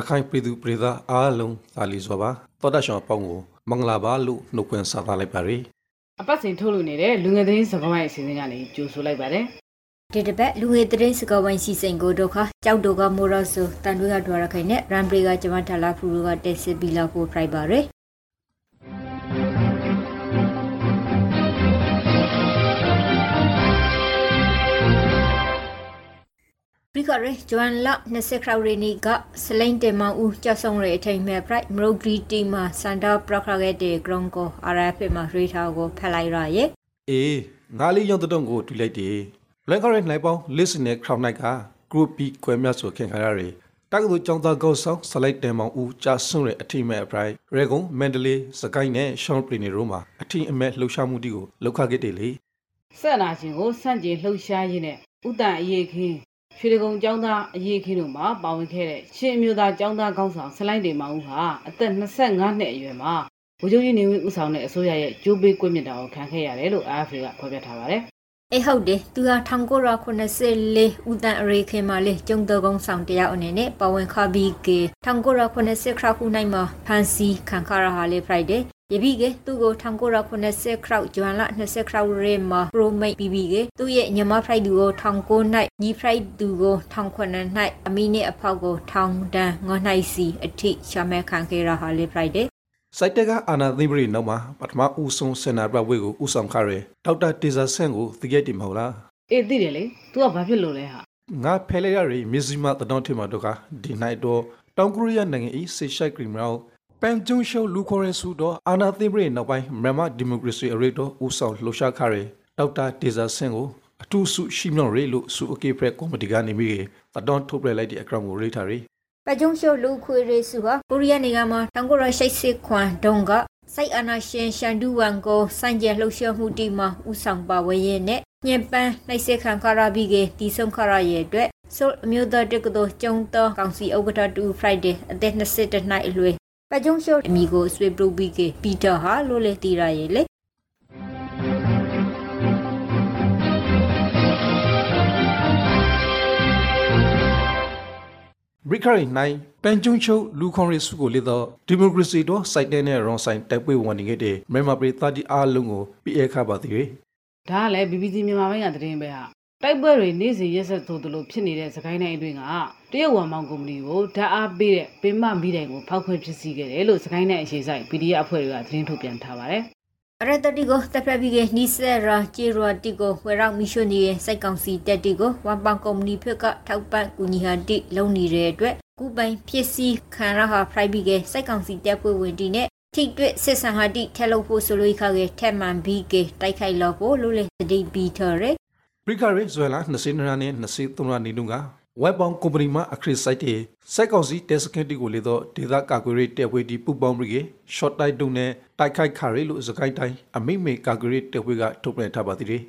ရခိုင်ပြည်သူပြည်သားအားလုံးသာလီစွာပါသောတာရှောင်းအပေါင်းကိုမင်္ဂလာပါလို့နှုတ်ခွန်းဆက်သလိုက်ပါရစေအပတ်စဉ်ထုတ်လို့နေတဲ့လူငယ်သတင်းစကားဝိုင်းအစီအစဉ်ကနေကြိုဆိုလိုက်ပါတယ်ဒီတစ်ပတ်လူငယ်သတင်းစကားဝိုင်းစီစဉ်ကိုတော့ခါကြောက်တော့ကမိုရဆူတန်တွေကဒွာရခိုင်နဲ့ရန်ပရီကကျမထလာဖူကတက်စစ်ပြီးလောက်ဖို့ private ပါရယ် ပြီးခရဲဂျွမ်လာ20ခရဝရီနီကစလိန်တေမန်ဦးကြောက်ဆောင်ရအထိန်မဲ့ pride မရိုဂရီတီမှာစန်တာပရခရခဲ့တဲ့ ground ကို RF မှာရေထားကိုဖက်လိုက်ရရဲ့အေးငါလေးရောက်တဲ့တုံးကိုတွေ့လိုက်တယ်လန်ခရဲနိုင်ပေါင်း listen နဲ့ crowd night က group B ခွဲမြတ်ဆိုခင်ခါရရတက္ကသိုလ်ကျောင်းသားကောက်ဆောင်ဆလိုက်တယ်မောင်ဦးကြာဆွန့်တဲ့အထိမဲ့အပရိုင်ရေကွန်မန်ဒလေးစကိုင်းနဲ့ရှောင်းပရီနီရိုမှာအထိအမဲ့လှုပ်ရှားမှုတီကိုလောက်ခခဲ့တယ်လေဆက်နာရှင်ကိုစန့်ကျင်လှုပ်ရှားရင်းနဲ့ဥတန်အရေးခင်း ရွှေဒဂုံကျောင်းသားအရေးခင်းတို့မှာပါဝင်ခဲ့တဲ့ရှင်အမျိုးသားကျောင်းသားကောင်းဆောင်ဆလိုင်းတေမောင်ဦးဟာအသက်25နှစ်အရွယ်မှာဗိုလ်ချုပ်ကြီးနေဝင်းဦးဆောင်တဲ့အစိုးရရဲ့ကြိုးပေးကွပ်မြင့်တာကိုခံခဲ့ရတယ်လို့ AFP ကဖော်ပြထားပါတယ်အေးဟုတ်တယ်သူဟာ1984ဦးတန်အရေခင်မှာလေကျုံတော်ကုန်းဆောင်တရားအနေနဲ့ပဝင်ခပြီးကေ1980ခရခုနိုင်မှာဖန်စီခံခရဟာလေ Friday ယပိကေသူကို1980ခရောက်ဂျွမ်လာ20ခရောက်ရဲမှာပရိုမိတ်ပြီးပြီးကေသူရဲ့ညမဖရိုက်သူကို19နိုင်ညီဖရိုက်သူကို19နိုင်အမီနဲ့အဖောက်ကို1000တန်ငေါနိုင်စီအထိရှာမဲခံခဲ့ရဟာလေ Friday စိုက်တက်ကအာနာသိပရိနောက်မှာပထမဦးဆုံးစင်နာဘဝေကိုဦးဆောင်ခရဲဒေါက်တာတေဇာဆန့်ကိုသိခဲ့တယ်မဟုတ်လားအေးသိတယ်လေ तू ကဘာဖြစ်လို့လဲဟာငါဖဲလေရရီမြစီမတတော်ထေမတို့ကဒီနိုင်တော့တောင်ကိုရီးယားနိုင်ငံဤဆေရှိုက်ကရီမော ပန်ဂျုံရှောလူခေါ်ရဲစုတော့အာနာသိပရိနောက်ပိုင်းမြန်မာဒီမိုကရေစီအရေးတော့ဦးဆောင်လှုပ်ရှားခရဲဒေါက်တာတေဇာဆန့်ကိုအထူးဆုရှိမြောက်ရဲလို့စုအကေဖရက်ကော်မတီကနေမိကေတတော်ထုတ်ပြလိုက်တဲ့အကောင်ကိုရေးထားရဲပကြုံရှုလူခွေရေးစုဟာကိုရီးယားနိုင်ငံမှာ1980ခွန်တုန်းကစိုက်အာနာရှင်ရှန်ဒူဝမ်ကိုစံကျလှုပ်ရှားမှုတီမှာဥဆောင်ပါဝင်ရတဲ့ညင်ပန်းနှိုက်ဆက်ခံခရာဘီကတီဆုံခရာရဲ့အတွက်ဆိုအမျိုးသားတက္ကသိုလ်ကျုံတော်ကောင်စီဥက္ကဋ္ဌတူ Friday အသက်22နှစ်အရွယ် ပကြုံရှုအမိကိုဆွေပရူဘီကပီတာဟာလို့လေတီရရဲ့လေဘရစ်ခရီနိုင်ပန်ဂျုံချုပ်လူခွန်ရီစုကိုလေတော့ဒီမိုကရေစီတော့စိုက်တဲ့နဲ့ရွန်ဆိုင်တိုက်ပွဲဝင်နေခဲ့တဲ့မြန်မာပြည်သားဒီအားလုံးကိုပြည့်အခါပါသေးတယ်ဒါကလည်း BBC မြန်မာပိုင်းကသတင်းပဲဟာတိုက်ပွဲတွေနေ့စဉ်ရက်ဆက်သို့တို့ဖြစ်နေတဲ့စကိုင်းတိုင်းအတွင်းက တရုတ်ဝမ်မောင်ကုမ္ပဏီကိုဓာတ်အားပေးတဲ့ပင်မမီးတိုင်ကိုဖောက်ခွဲဖြစ်စီခဲ့တယ်လို့စကိုင်းတိုင်းအခြေစိုက် PDF အဖွဲ့တွေကသတင်းထုတ်ပြန်ထားပါတယ်ရတတိကိုတပ်ဖက်ပြီးကနီဆယ်ရာဂျီရတီကိုဝရောက်မီရှိုနီရဲ့စိုက်ကောင်စီတက်တီကိုဝမ်ပန်ကုမ္ပဏီဖက်ကထောက်ပံ့ကူညီဟာတိလုံနေတဲ့အတွက်ကုပိုင်ဖြစ်စီခံရဟာဖရိုက်ပြီးကစိုက်ကောင်စီတက်ပွဲဝင်တီနဲ့ထိတွေ့စစ်ဆန်ဟာတိထဲလို့ဖို့ဆိုလို့ခါကထက်မှန်ပြီးကတိုက်ခိုက်လို့ဖို့လို့လေတတိပီထော်ရဘရစ်ခရီဇွဲလာ20နာနဲ့23နာနေတုန်းက ဝက်ပေါင်ကုမ္ပဏီမှအခရစ်စိုက်တဲ့စိုက်ကောင်စီတက်စကင်တီကိုလေတော့ဒေသကာကွယ်ရေးတက်ဝေးဒီပူပေါင်းပြီးကရှော့တိုက်တုံနဲ့တိုက်ခိုက်ခရဲလို့စကိုင်းတိုင်းအမိမေကာကွယ်ရေးတက်ဝေးကထုတ်ပြန်ထားပါသေးတယ်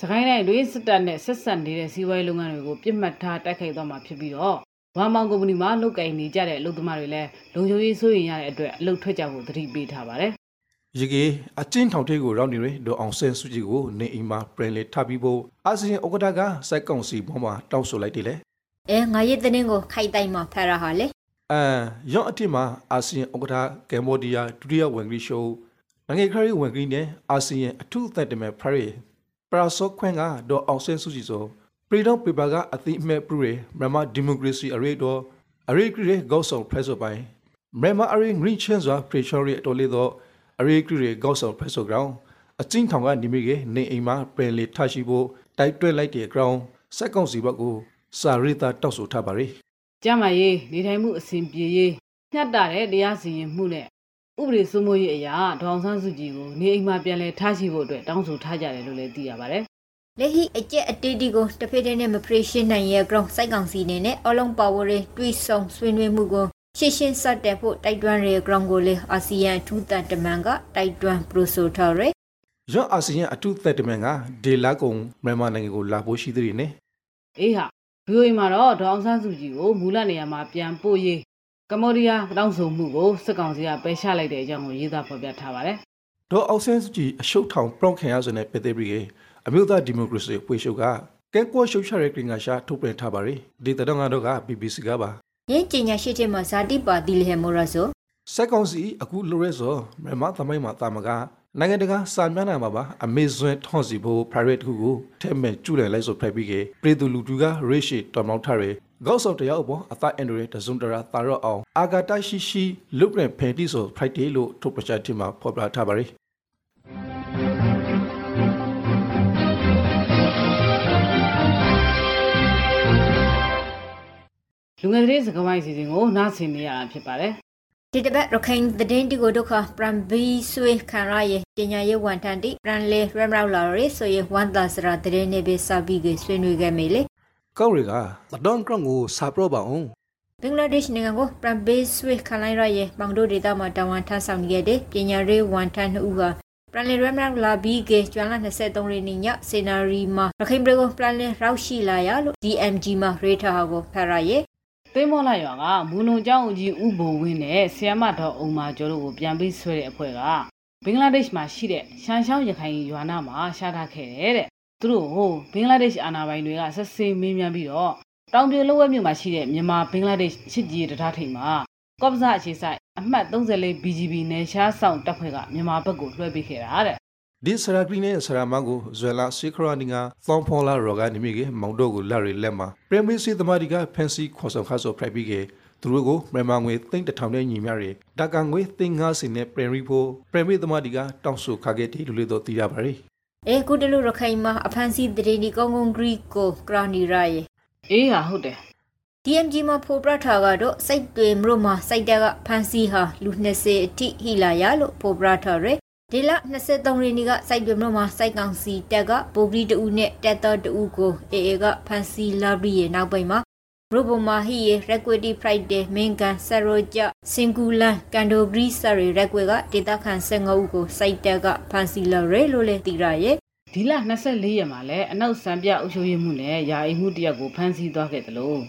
စကိုင်းတိုင်းတွင်စစ်တပ်နဲ့ဆက်ဆက်နေတဲ့စီးပွားရေးလုပ်ငန်းတွေကိုပြစ်မှတ်ထားတိုက်ခိုက်သွားမှာဖြစ်ပြီးတော့ဝမ်မောင်ကုမ္ပဏီမှာလုတ်ကင်နေကြတဲ့အလုပ်သမားတွေလည်းလုံခြုံရေးစိုးရိမ်ရတဲ့အတွက်အလုပ်ထွက်ကြဖို့သတိပေးထားပါတယ်ရေကေအချင်းထောင်ထဲကိုရောက်နေရဒေါအောင်ဆန်းစုကြည်ကိုနေအိမ်မှာပြန်လေထပ်ပြီးဖို့အာဆီယံဥက္ကဋ္ဌကစိုက်ကောင်စီဘောမှာတောင်းဆိုလိုက်တယ်လေ အဲငါရဲ့တဲ့င်းကိုခိုက်တိုင်းမှာဖရဟာလေအဲရော့အထစ်မှာအာဆီယံဥက္ကဋ္ဌကမ်ဘောဒီးယားဒုတိယဝင်ဂရီရှိုးနိုင်ငံခရီးဝင်ဂရီနဲ့အာဆီယံအထူးသက်တမဲ့ဖရီပရာဆော့ခွန်းကဒေါအောင်ဆန်းစုကြည်ဆိုပရီဒေါပေပါကအသိအမဲ့ပရူမြန်မာဒီမိုကရေစီအရေးတော်အရေးကရီဂေါဆောင်ဖရက်ဆိုပိုင်းမြန်မာအရေးဂရင်းချန်စွာပရီရှော်ရီတော်လေးတော့အရေးကရီဂေါဆောင်ဖရက်ဆိုဂရောင်းအချင်းထောင်ကနေမိကနေအိမ်မှာပြန်လေထရှိဖို့တိုက်တွဲလိုက်တဲ့ ground စက်ကောင်စီဘက်ကို စာရိတာတောက်ဆိုထားပါရီကျမ်းမာရေးနေထိုင်မှုအဆင်ပြေရေးညှက်တာတဲ့တရားစီရင်မှုနဲ့ဥပဒေစိုးမိုးရေးအရာဒေါအောင်ဆန်းစုကြည်ကိုနေအိမ်မှာပြန်လည်ထားရှိဖို့အတွက်တောင်းဆိုထားကြတယ်လို့လည်းသိရပါတယ်လေဟိအကျက်အတေးတီကိုတဖေးတဲ့နဲ့မဖရရှင်းနိုင်ရဲ့ ground စိုက်ကောင်စီနေနဲ့အလုံးပါဝရဲတွေးဆုံဆွေးနွေးမှုကိုရှင်းရှင်းစတဲ့ဖို့တိုက်တွန်းရဲ ground ကိုလေအာဆီယံထူးတန်တမန်ကတိုက်တွန်းပရိုဆိုထားရဲရွန်အာဆီယံအထူးသက်တမန်ကဒေလာကုံမြန်မာနိုင်ငံကိုလာဖို့ရှိသေးတယ်နဲ့အေးဟာ VOA မှာတော့ဒေါအောင်ဆန်းစုကြည်ကိုမူလနေရာမှာပြန်ပို့ရေးကမ္ဘောဒီးယားတောင်းဆိုမှုကိုစစ်ကောင်စီကပယ်ချလိုက်တဲ့အကြောင်းကိုရေးသားဖော်ပြထားပါတယ်ဒေါ်အောင်ဆန်းစုကြည်အရှုပ်ထောင်ပရော့ခင်ရဆိုတဲ့ပြည်သေးပြည်အမျိုးသားဒီမိုကရေစီအဖွဲ့ချုပ်ကကဲကွာရှုပ်ချတဲ့ကင်္ဂါရှာထုတ်ပြန်ထားပါရီဒီတတော့ငါတော့က BBC ကပါယယင်းကျညာရှိတဲ့မှာဇာတိပါတိလေမောရဆိုစက်ကောင်စီအခုလိုရဲဆိုမြန်မာသမိုင်းမှာတာမက နိုင်ငံတကာစာမျက်နှာမှာပါအမေဇွန်ထွန်စီဖို့ private တခုကိုထဲမဲ့ကျူတယ်လိုက်ဆိုဖိုက်ပြီးကပြည်သူလူထုကရေရှိတော်မောက်ထရဲကောက်ဆော့တယောက်ပေါ်အသအန်ဒရီတဇွန်တရာတာရော့အောင်အာဂတာရှိရှိလုတ်ရဖန်တီဆို Friday လို့ထုတ်ပချတိမှာဖော်ပြထားပါရီလူငယ်သတင်းစကားဝိုင်းစီစဉ်ကိုနားဆင်နေရတာဖြစ်ပါတယ် ဒီတပတ်ရခိုင်သတင်းတီကိုဒုက္ခပရမ်ဘီဆွေခံရရဲ့ပညာရေးဝန်ထမ်းတိပရန်လေရမ်ရောက်လာရဲဆိုရင်ဝန်တာစရာသတင်းနေပဲစာပြီးကဆွေးနွေးခဲ့မေလေကောက်ရီကသဒွန်ကရန်ကိုစာပရောပါအောင်ဘင်္ဂလားဒေ့ရှ်နိုင်ငံကိုပရမ်ဘီဆွေခံလိုက်ရရဲ့မောင်တို့ဒေသမှာတာဝန်ထမ်းဆောင်နေခဲ့တဲ့ပညာရေးဝန်ထမ်းနှစ်ဦးကပရန်လေရမ်ရောက်လာပြီးကကျွမ်းလာ23ရက်နေ့ညစေနာရီမှာရခိုင်ပြည်ကိုပရန်လေရောက်ရှိလာရလို့ DMG မှာရေထားဟာကိုဖရရဲ့ သိမ်းမောလာရွာကမူလုံကျောင်းကြီးဥဘုံဝင်းနဲ့ဆီယမတော်အုံမာကျော်တို့ကိုပြန်ပြီးဆွဲတဲ့အဖွဲ့ကဘင်္ဂလားဒေ့ရှ်မှာရှိတဲ့ရှမ်းရှောင်းရခိုင်ရွာနာမှာရှာထားခဲ့တယ်တဲ့သူတို့ဟိုဘင်္ဂလားဒေ့ရှ်အာဏာပိုင်တွေကဆက်စေးမင်းမြန်းပြီးတော့တောင်ပြိုလောဝဲမြို့မှာရှိတဲ့မြန်မာဘင်္ဂလားဒေ့ရှ်ချစ်ကြည်တထားထိန်မှာကော့ပဇအခြေဆိုင်အမှတ် 34 BGB နယ်ရှားဆောင်တပ်ဖွဲ့ကမြန်မာဘက်ကိုလွှဲပေးခဲ့တာတဲ့ ဒီစရာကလီနဲ့စရာမကိုဇွဲလာစီခရာနီကသောဖောလာရောကနေမိကမောင်တို့ကိုလာရီလက်မှာပရမီစီသမားဒီကဖန်စီခေါ်ဆောင်ခါဆိုဖရိုက်ပြီးကသူတို့ကိုမြန်မာငွေသိန်းတစ်ထောင်နဲ့ညီမျှရဒါကငွေသိန်း90နဲ့ပရမီဖို့ပရမီသမားဒီကတောင်းဆိုခါခဲ့တယ်လို့လေတော့သိရပါရီအဲကုတလူရခိုင်မှာအဖန်စီသတင်းဒီကောင်းကောင်းဂရီကိုကရာနီရာရဲ့အေးဟာဟုတ်တယ် DMG မှာဖိုပရထာကတော့စိတ်တွေမလို့မှာစိတ်တက်ကဖန်စီဟာလူ20အထိဟီလာရလို့ဖိုပရထာရဲ ဒီလ23ရက်နေ့ကစိုက်တွေမလို့မှာစိုက်ကောင်စီတက်ကပိုဂရီတူနဲ့တက်တော်တူကိုအေအေကဖန်စီလာဘရီရဲ့နောက်ပိုင်းမှာဘရိုဘမာဟီရဲ့ Requity Friday မင်ကန်ဆရိုဂျစင်ကူလန်ကန်ဒိုဂရီဆရီရက်ကွေကဒေတာခန်15ဦးကိုစိုက်တက်ကဖန်စီလာရဲလို့လည်းသိရရဲ့ဒီလ24ရက်မှာလည်းအနောက်စံပြအုပ်ချုပ်ရေးမှုနဲ့ယာအိမ်မှုတရက်ကိုဖမ်းဆီးသွားခဲ့တယ်လို့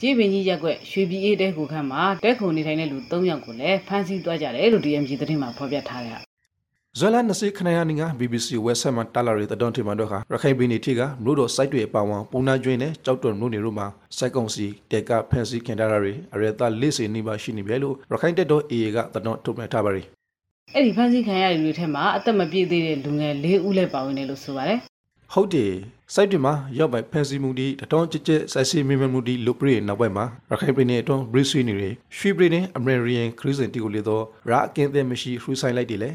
ကြည်ပင်ကြီးရက်ွက်ရွှေပြည်အေးတဲခုခန့်မှာတဲခုံနေထိုင်တဲ့လူ3ယောက်ကိုလည်းဖမ်းဆီးသွားကြတယ်လို့ DMG သတင်းမှာဖော်ပြထားတယ် ဇွဲလာ20ခနရနီက BBC ဝက်ဆက်မှာတာလာရီတဒွန်တီမန်တို့ကရခိုင်ပြည်နယ်ထိကမြို့တော်စိုက်တွေအပါအဝင်ပုံနာကျွင်းနဲ့ကြောက်တော်မြို့နယ်တို့မှာစိုက်ကုံစီတက်ကဖန်စီခင်တာရီအရတာလေးစီနီးပါရှိနေပြီလို့ရခိုင်တက်တော် AA ကတဒွန်ထုတ်ပြန်ထားပါရီအဲ့ဒီဖမ်းဆီးခံရတဲ့လူတွေထဲမှာအသက်မပြည့်သေးတဲ့လူငယ်၄ဦးလည်းပါဝင်တယ်လို့ဆိုပါတယ်ဟုတ်တယ်စိုက်တွေမှာရောက်ပိုင်ဖန်စီမှုဒီတတော်ကြက်ကြက်ဆက်စီမီမမှုဒီလုပရီနောက်ပိုင်းမှာရခိုင်ပြည်နယ်အတွင်းဘရစ်ဆွေနေတွေရွှေပြည်နယ်အမေရိကန်ခရစ်စတန်တီကိုလေတော့ရာအကင်းတဲ့မရှိခရူဆိုင်လိုက်တယ်လေ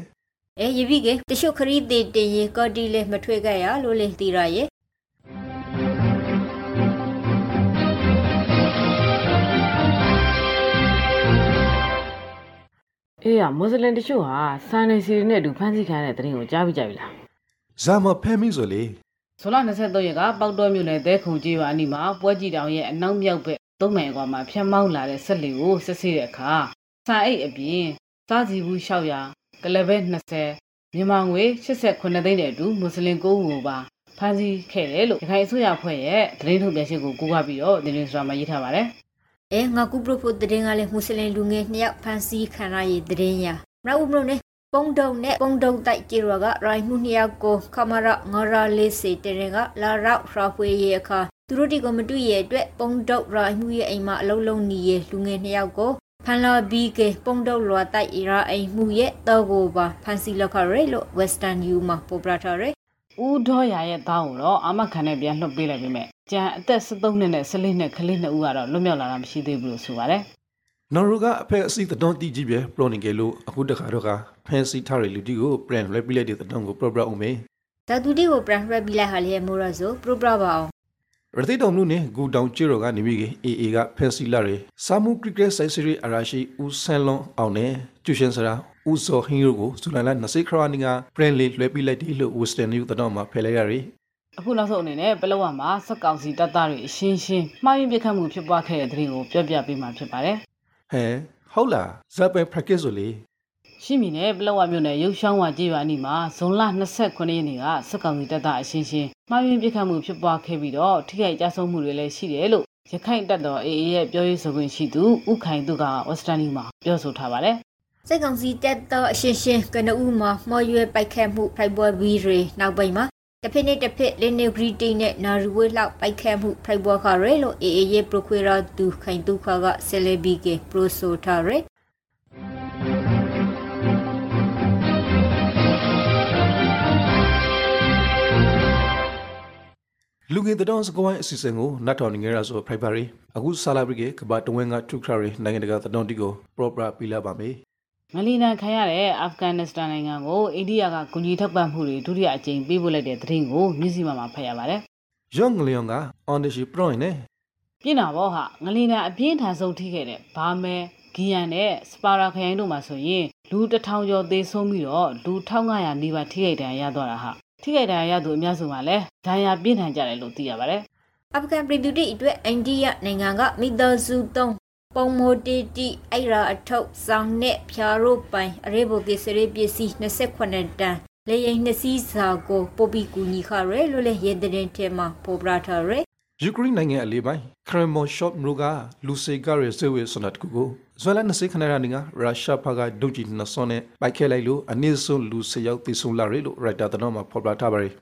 အဲယပိကေတရှုခရီးတေတင်ရေကော်တီလေမထွေခဲ့ရလို့လေသိရရဲ့အေးရမွတ်စလင်တချို့ဟာစာနယ်စီတွေနဲ့အတူဖမ်းဆီးခံရတဲ့သတင်းကိုကြားပြီးကြပြီလားဇာမဖဲမင်းဆိုလေဇွန်လ23ရက်ကပေါက်တော်မြို့နယ်သဲခုံကြီးရွာအနီးမှာပွဲကြည်တောင်ရဲ့အနောက်မြောက်ဘက်သုံးနိုင်ကွာမှာဖျက်မောင်းလာတဲ့ဆက်လီကိုစစ်ဆေးတဲ့အခါစာအိတ်အပြင်စားစီဘူး600က လဘဲ20မြန်မာငွေ89သိန်းတဲ့အတူမွတ်စလင်9ဦးကိုပါဖမ်းဆီးခဲ့တယ်လို့ရခိုင်အစိုးရအဖွဲ့ရဲ့သတင်းထုတ်ပြန်ချက်ကိုကိုးကားပြီးတော့သတင်းစရာမှာရေးထားပါတယ်အဲငါကူပရဖို့တရင်ကလည်းမွတ်စလင်လူငယ်နှစ်ယောက်ဖမ်းဆီးခံရရဲ့တရင်ရနောက်ဦးမလို့နဲ့ပုံတုံနဲ့ပုံတုံတိုက်ကြေရကရိုင်မှုနှစ်ယောက်ကိုခမရငရလေးစေတရင်ကလာရောက်ဖရာဖွေရဲ့အခါသူတို့ဒီကမတူရဲ့အတွက်ပုံတုံရိုင်မှုရဲ့အိမ်မှာအလုံးလုံးနေရဲ့လူငယ်နှစ်ယောက်ကို ဖန်လာဘီကေပုံတုံလွာတိုက်ရာအိမ်မှုရဲ့တော့ကိုပါဖမ်းဆီးလောက်ခရဲလို့ Western U မှာပေါ်ပရာထားရဲဦးဒေါ်ရရဲ့သားကိုတော့အာမခံနဲ့ပြန်လွှတ်ပေးလိုက်ပြီမဲ့ကျန်အသက်73နှစ်နဲ့14နှစ်ကလေး2ဦးကတော့လွတ်မြောက်လာတာမရှိသေးဘူးလို့ဆိုပါတယ်နော်ရူကအဖက်အစီတဒွန်တီကြီးပဲပရိုနီကယ်လို့အခုတခါတော့ကဖန်စီထားရလူတီကိုပရန်လက်ပြလက်တဲ့တဒွန်ကိုပရပရအောင်မေဒါတူတီကိုပရန်ရက်ပြီးလိုက်ဟာလေမိုရဆိုပရိုပရာပါအောင် ရတိတော်မှုနဲ့ဂူတောင်ကျွရောကနေမိကေ AA ကဖန်စီလာရစာမှုကရစ်ကက်ဆိုင်စရီအရာရှိဦးဆန်လွန်အောင်နဲ့ကျူရှင်စရာဦးစောဟင်းရိုကိုဇူလိုင်လ20ခရနီကပရန်လေးလွှဲပြလိုက်တယ်လို့ Western New တတော်မှာဖယ်လိုက်ရရအခုနောက်ဆုံးအနေနဲ့ပလောဝမှာစက်ကောင်စီတပ်သားတွေအရှင်းရှင်းမှားယွင်းပြစ်ခတ်မှုဖြစ်ပွားခဲ့တဲ့သတင်းကိုပြောပြပေးမှာဖြစ်ပါတယ်ဟဲဟုတ်လားဇပ်ပဲ practice ဆိုလေ ရှိမီနဲ့ပလောဝမြို့နယ်ရုပ်ရှောင်းဝကြေးရွာအနီးမှာဇွန်လ29ရက်နေ့ကစက်ကောင်စီတပ်သားအရှင်းရှင်းမှားယွင်းပြစ်ခတ်မှုဖြစ်ပွားခဲ့ပြီးတော့ထိခိုက်ကြဆုံးမှုတွေလည်းရှိတယ်လို့ရခိုင်တပ်တော် AA ရဲ့ပြောရေးဆိုခွင့်ရှိသူဥခိုင်သူက Western New မှာပြောဆိုထားပါတယ်စိတ်ကောင်စီတက်တော့အရှင်းရှင်းကနဦးမှာမော်ရွယ်ပိုက်ခတ်မှုဖိုက်ပွဲဘီရီနောက်ပိုင်းမှာတစ်ဖက်နဲ့တစ်ဖက်လင်းနေဂရီတီနဲ့နာရူဝဲလောက်ပိုက်ခဲမှုဖိုက်ဘောခရဲလို့အေအေရဲ့ပရိုခွေရာတူခိုင်တူခါကဆယ်လေဘီကေပရိုဆိုထားရဲ လူငယ်တောင်စကွိုင်းအစီအစဉ်ကိုနတ်တော်နေကြရဆိုဖိုက်ပါရီအခုဆာလာဘရီကကဘာတဝင်းကထုခရရီနိုင်ငံတကာတောင်တီကိုပရောပရာပြလာပါမယ်ငလီနန်ခံရတဲ့အာဖဂန်နစ္စတန်နိုင်ငံကိုအိန္ဒိယကကူညီထောက်ပံ့မှုတွေဒုတိယအကြိမ်ပေးပို့လိုက်တဲ့သတင်းကိုမြစည်းမမှာဖတ်ရပါတယ်ယော့ငလျောင်က on the she pro နဲ့။ပြင်တာဘောဟာငလီနန်အပြင်းထန်ဆုံးထိခဲ့တဲ့ဘာမဲဂီယန်နဲ့စပါရာခရိုင်တို့မှာဆိုရင်လူတစ်ထောင်ကျော်သေဆုံးပြီးတော့လူ1500နီးပါးထိခိုက်ဒဏ်ရာရသွားတာဟာ ထိခိုက်ဒဏ်ရာရသူအများစုမှာလည်းဒဏ်ရာပြင်းထန်ကြတယ်လို့သိရပါတယ်။အာဖဂန်ပြည်သူတွေအတွက်အိန္ဒိယနိုင်ငံကမိသားစုသုံးပုံမိုတီတီအိရာအထုပ်စောင်းနဲ့ဖြာရိုးပိုင်အရေဘိုကေစရေးပစ္စည်း28တန်လေရင်နှစ်စီးစာကိုပိုပီကူညီခရဲလို့လေရဲတဲ့ထဲမှာပိုပရာထရဲ ယူကရိန်းနိုင်ငံအလေးပိုင်းခရမော့ရှော့မြို့ကလူစေကရဲဇေဝေစနတ်ကူကိုဇွဲလ20ခဏရနေကရုရှားဖကဒုကြီးနဆွန်နဲ့ပိုက်ခဲလိုက်လို့အနည်းဆုံးလူစေရောက်သေဆုံးလာရလို့ရိုက်တာတော်မှာဖော်ပြထားပါတယ်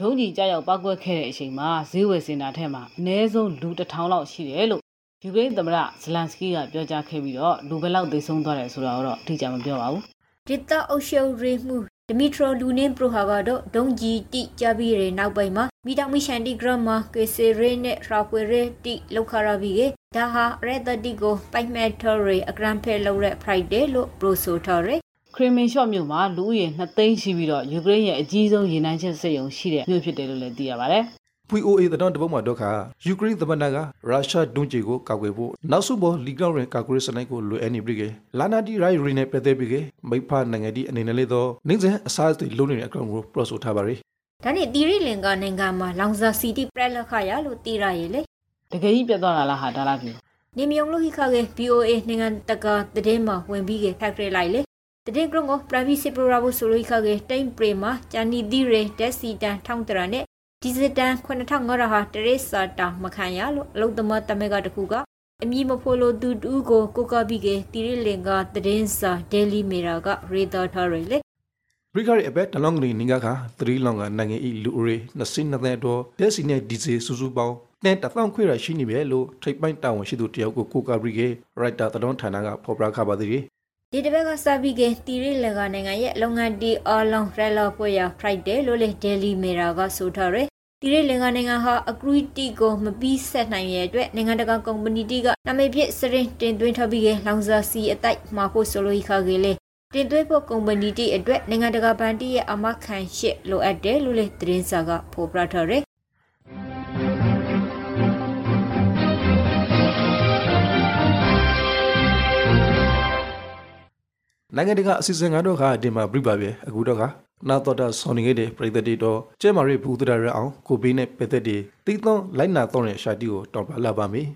ဒုံးကြီးကြောက်ရောက်ပောက်ကွက်ခဲ့တဲ့အချိန်မှာဈေးဝယ်စင်တာထဲမှာအနည်းဆုံးလူတစ်ထောင်လောက်ရှိတယ်လို့ယူကရိန်းသမ္မတဇလန်စကီကပြောကြားခဲ့ပြီးတော့လူဘယ်လောက်သေဆုံးသွားတယ်ဆိုတာတော့အတိအကျမပြောပါဘူးဒေတာအုပ်ချုပ်ရေးမှု ဒမီထရိုလူနင်ပရိုဟာကတော့ဒုံဂျီတိကြပြီးရနောက်ပိုင်းမှာမီတောင်မီရှန်တီဂရမ်မှာကေဆေရဲနဲ့ရာပွေရဲတိလောက်ခရာဘီကဒါဟာရဲတတိကိုပိုက်မက်ထော်ရီအဂရန်ဖဲလောက်တဲ့ Friday လို့ပရိုဆိုထော်ရီခရီမင်ရှော့မြို့မှာလူဦးရေ2သိန်းရှိပြီးတော့ယူကရိန်းရဲ့အကြီးဆုံးရေနံချက်စက်ရုံရှိတဲ့မြို့ဖြစ်တယ်လို့လည်းသိရပါတယ် VOA တတော်တပုံမှာတော့ခါယူကရိန်းသမ္မတကရုရှားဒုံးကျည်ကိုကာကွယ်ဖို့နောက်ဆုံးပေါ်လီကောက်ရင်ကာကွယ်စနိုက်ကိုလွယ်အနေပြီကလာနာဒီရိုင်ရီနဲ့ပတ်သက်ပြီးကမိဖနိုင်ငံဒီအနေနဲ့လေတော့နိုင်စံအစားအသောက်လုံးနေတဲ့အကောင်ကိုပရော့ဆိုထားပါရီဒါနဲ့တီရီလင်ကနိုင်ငံမှာလောင်စာစီတီပရက်လက်ခရလို့တီရရဲ့လေတကယ်ကြီးပြတ်သွားတာလားဟာဒါလားပြီနေမြုံလို့ခိခကေ BOA နိုင်ငံတကာတည်င်းမှာဝင်ပြီးကေဖက်ထရီလိုက်လေတည်င်းကရုံကို privacy program ဆိုလို့ခိခကေတိမ်ပရီမှာဂျာနီဒီရေတက်စီတန်ထောင်းတရာနဲ့ ဒီဇတန်9500ဟာတရေစာတာမခံရလို့အလုတ်သမားတမဲကတခုကအမည်မဖော်လို့သူတူကိုကိုကပြီးကေတီရီလင်ကတည်င်းစာ Daily Mirror ကရေတာထားရလေဘရိဂရီအဘက်တလောင်းကလေးနေကခါ3လောင်းကနိုင်ငံဤလူဦးရေ22သန်းတော့တက်စီနဲ့ဒီဇယ်စုစုပေါင်းနဲ့တထောင်ခွေရရှိနေပြီလို့ထိပ်ပိုင်းတာဝန်ရှိသူတယောက်ကိုကိုကာဘရီကရိုက်တာတတော်ဌာနကဖော်ပြခပါသေးတယ်ဒီတစ်ပတ်ကစပြီးကတီရီလင်ကနိုင်ငံရဲ့လုပ်ငန်းတီအလုံးရလောပွဲရ Friday လို့လေ Daily Mirror ကဆိုထားရယ် တီရီလင်ကနိုင်ငံဟာ Agreed ကိုမပြီးဆက်နိုင်ရဲ့အတွက်နိုင်ငံတကာကုမ္ပဏီတီကနာမည်ပြစရင်တင်သွင်းထားပြီးကလောင်စာစီအတိုက်မှာဖို့ဆိုလိုခါကြီးလေတင်သွင်းဖို့ကုမ္ပဏီတီအတွက်နိုင်ငံတကာဘဏ်တီရဲ့အမခံရှစ်လိုအပ်တယ်လို့လေသတင်းစာကဖော်ပြထားရယ်နိုင်ငံတကာအစီအစဉ်ကတော့ခါဒီမှာပြပါပဲအခုတော့ခါ နာတော်တာဆောင်းနေခဲ့တဲ့ပြည်သက်တွေတော့ကျဲမာရီဘူးတရရအောင်ကိုဘေးနဲ့ပြည်သက်တွေတီးသွန်းလိုက်နာတော့တဲ့ရှာတီကိုတော်ပါလာပါမယ်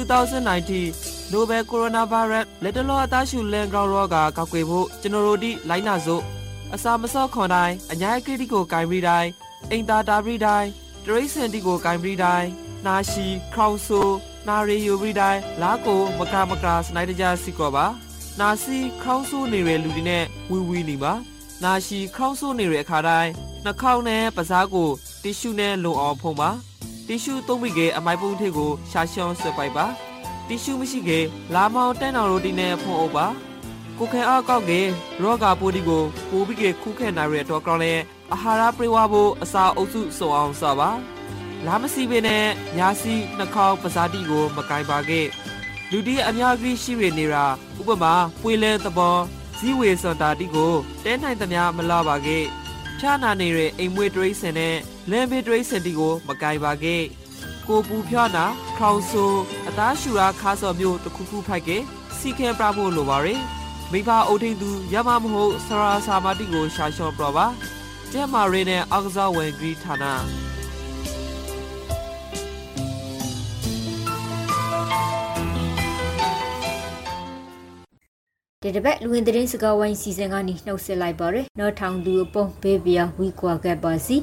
2019 Nobel Coronavirus လက်တလောအသားရှူလန်ကောင်ရောဂါကောက်ွယ်ဖို့ကျွန်တော်တို့ဒီလိုင်းနာစို့အစာမစော့ခွန်တိုင်းအညာကရတီကိုဂိုင်ပြီးတိုင်းအင်တာတာပြီးတိုင်းတရိစင်တီကိုဂိုင်ပြီးတိုင်း နာရှိခေါင်ဆူနာရီယိုပြီးတိုင်းလာကိုမကမကစနိုက်တကြစီကောပါနာစီခေါင်းဆူနေတဲ့လူတွေနဲ့ဝီဝီနေပါနာရှိခေါင်းဆူနေတဲ့အခါတိုင်းနှာခေါင်းနဲ့ပါးစားကိုတီရှူနဲ့လုံအောင်ဖုံးပါတီရှူသုံးပြီးကအမိုက်ပုံးထည့်ကိုရှာရှောင်းဆွဲပိုက်ပါတီရှူမရှိကလာမောင်တန်းတော်ရိုတီနဲ့ဖုံးအုပ်ပါကိုခဲအားကောက်ကရောဂါပိုးဒီကိုပိုးပြီးကခုခဲနိုင်ရတော့ကောင်းလဲအာဟာရပြေဝဖို့အစာအုပ်စုစုံအောင်စပါ လာမစီပင်နဲ့ညာစီနှာခေါင်းပဇာတိကို မကင်ပါခဲ့လူတီအများကြီးရှိရနေတာဥပမာပွေလဲသဘောဇီဝေစန်တာတိကိုတဲနိုင်သမျှမလာပါခဲ့ဖြာနာနေတဲ့အိမ်မွေးတရိစင်နဲ့လမ်းဘေးတရိစင်တီကို မကင်ပါခဲ့ကိုပူဖြာနာခေါင်ဆူအသားရှူရာခါစော်မျိုးတစ်ခုခုဖိုက်ကစီခဲပြဖို့လိုပါရယ်မိဘအုပ်ထိန်သူရမမဟုတ်ဆရာစာမတိကိုရှာရှော့ပြပါကျဲမာရီနဲ့အောက်ကစားဝင်ဂရီဌာန ဒီတစ်ပတ်လူဝင်သတင်းစကားဝိုင်းစီစဉ်ကနေနှုတ်ဆက်လိုက်ပါရယ်နော်ထောင်သူအပေါင်းဘေးပြာဝီကွာကပ်ပါစီ